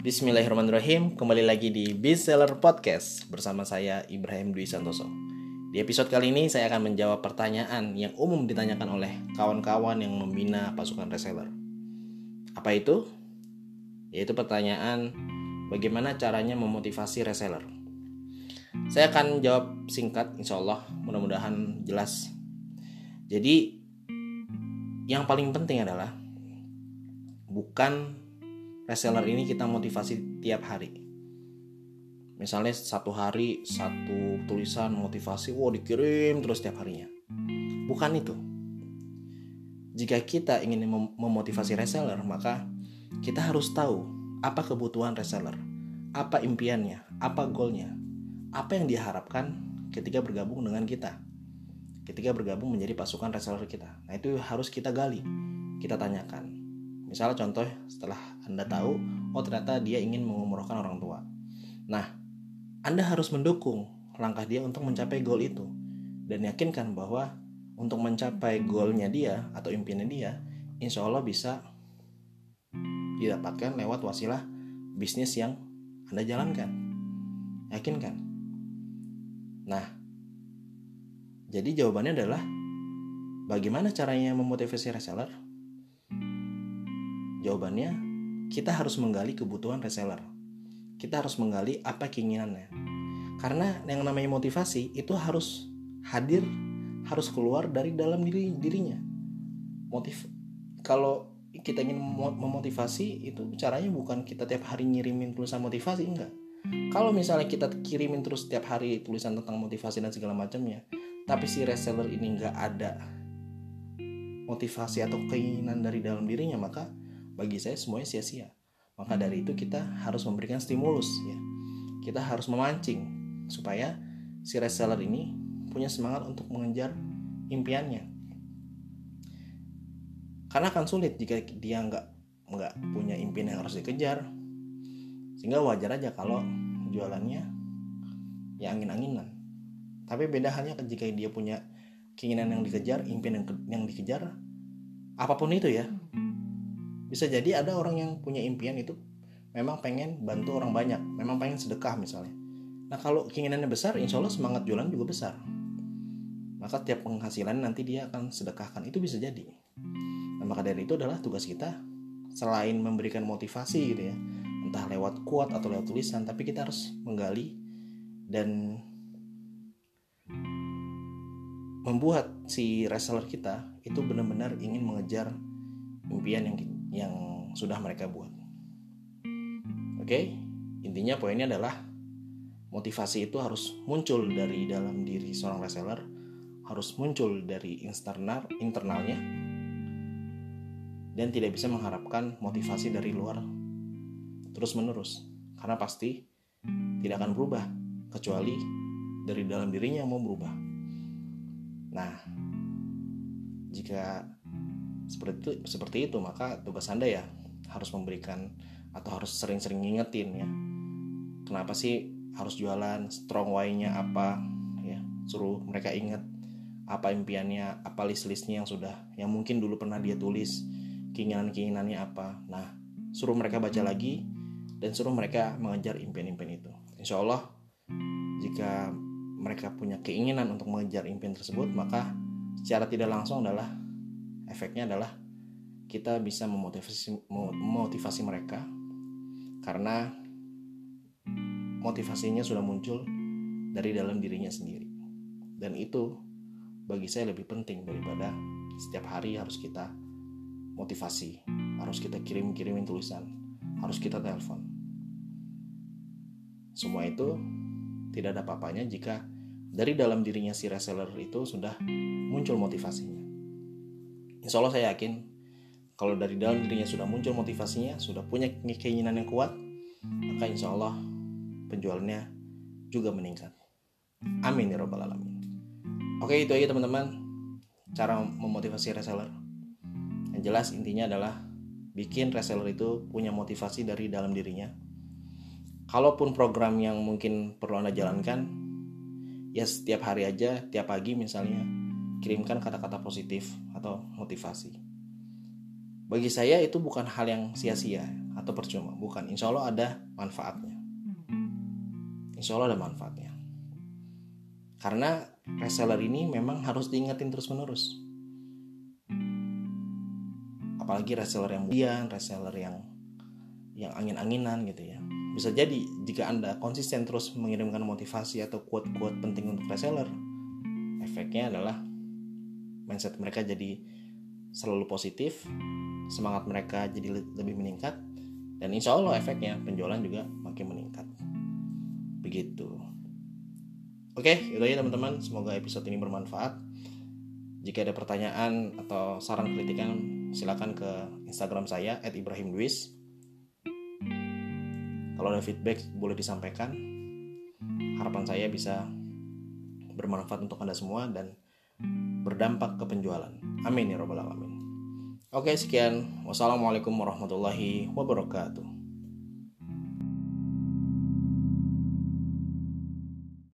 Bismillahirrahmanirrahim. Kembali lagi di Bestseller Podcast Bersama saya Ibrahim Dwi Santoso. Di episode kali ini saya akan menjawab pertanyaan Yang umum ditanyakan oleh kawan-kawan yang membina pasukan reseller. Apa itu? Yaitu pertanyaan Bagaimana caranya memotivasi reseller? Saya akan jawab singkat insya Allah Mudah-mudahan jelas. Jadi Yang paling penting adalah Bukan reseller ini kita motivasi tiap hari. Misalnya satu hari satu tulisan motivasi wow dikirim terus tiap harinya. Bukan itu. Jika kita ingin mem memotivasi reseller maka kita harus tahu apa kebutuhan reseller apa impiannya apa goalnya apa yang diharapkan ketika bergabung dengan kita ketika bergabung menjadi pasukan reseller kita. Nah itu harus kita gali kita tanyakan Misalnya contoh setelah Anda tahu, oh ternyata dia ingin mengumrohkan orang tua. Nah, Anda harus mendukung langkah dia untuk mencapai goal itu. Dan yakinkan bahwa untuk mencapai goalnya dia atau impiannya dia, insya Allah bisa didapatkan lewat wasilah bisnis yang Anda jalankan. Yakinkan. Nah, jadi jawabannya adalah bagaimana caranya memotivasi reseller? Jawabannya, kita harus menggali kebutuhan reseller. Kita harus menggali apa keinginannya. Karena yang namanya motivasi itu harus hadir, harus keluar dari dalam diri dirinya. Motiv kalau kita ingin memotivasi itu caranya bukan kita tiap hari ngirimin tulisan motivasi enggak. Kalau misalnya kita kirimin terus setiap hari tulisan tentang motivasi dan segala macamnya, tapi si reseller ini enggak ada motivasi atau keinginan dari dalam dirinya, maka bagi saya semuanya sia-sia. Maka dari itu kita harus memberikan stimulus ya. Kita harus memancing supaya si reseller ini punya semangat untuk mengejar impiannya. Karena akan sulit jika dia nggak nggak punya impian yang harus dikejar. Sehingga wajar aja kalau jualannya ya angin-anginan. Tapi beda halnya jika dia punya keinginan yang dikejar, impian yang, yang dikejar, apa pun itu ya, bisa jadi ada orang yang punya impian itu memang pengen bantu orang banyak memang pengen sedekah misalnya. Nah kalau keinginannya besar insya Allah semangat jualan juga besar. Maka tiap penghasilan nanti dia akan sedekahkan. Itu bisa jadi. Nah, maka dari itu adalah tugas kita selain memberikan motivasi gitu ya entah lewat kuat atau lewat tulisan tapi kita harus menggali dan membuat si reseller kita itu benar-benar ingin mengejar impian yang yang sudah mereka buat. Oke, intinya poinnya adalah motivasi itu harus muncul dari dalam diri seorang reseller, harus muncul dari internal internalnya, dan tidak bisa mengharapkan motivasi dari luar terus menerus, karena pasti tidak akan berubah kecuali dari dalam dirinya yang mau berubah. Nah, jika seperti itu seperti itu maka tugas anda ya harus memberikan atau harus sering-sering ngingetin ya. Kenapa sih harus jualan strong why-nya apa ya? Suruh mereka ingat apa impiannya apa list-listnya yang sudah yang mungkin dulu pernah dia tulis keinginan-keinginannya apa. Nah suruh mereka baca lagi dan suruh mereka mengejar impian-impian itu. Insya Allah jika mereka punya keinginan untuk mengejar impian tersebut maka secara tidak langsung adalah efeknya adalah kita bisa memotivasi memotivasi mereka karena motivasinya sudah muncul dari dalam dirinya sendiri. Dan itu bagi saya lebih penting daripada setiap hari harus kita motivasi harus kita kirim-kirimin tulisan harus kita telepon. Semua itu tidak ada apa-apanya jika dari dalam dirinya si reseller itu sudah muncul motivasinya Insya Allah saya yakin kalau dari dalam dirinya sudah muncul motivasinya, sudah punya keinginan yang kuat, maka insya Allah penjualnya juga meningkat. Amin ya robbal alamin. Oke itu aja teman-teman cara memotivasi reseller. Yang jelas intinya adalah bikin reseller itu punya motivasi dari dalam dirinya. Kalaupun program yang mungkin perlu anda jalankan, ya setiap hari aja, tiap pagi misalnya, kirimkan kata-kata positif atau motivasi. Bagi saya itu bukan hal yang sia-sia atau percuma bukan. Insya Allah ada manfaatnya. Insya Allah ada manfaatnya. Karena reseller ini memang harus diingetin terus menerus apalagi reseller yang kemudian reseller yang yang angin-anginan gitu ya. Bisa jadi jika anda konsisten terus mengirimkan motivasi atau quote-quote penting untuk reseller efeknya adalah mindset mereka jadi selalu positif semangat mereka jadi lebih meningkat dan insya Allah efeknya penjualan juga makin meningkat. Begitu. Oke itu aja teman-teman. Semoga episode ini bermanfaat. Jika ada pertanyaan atau saran kritikan silakan ke Instagram saya @ibrahimdwis kalau ada feedback boleh disampaikan. Harapan saya bisa bermanfaat untuk anda semua dan berdampak ke penjualan amin ya robbal alamin Oke, sekian. Wassalamualaikum warahmatullahi wabarakatuh.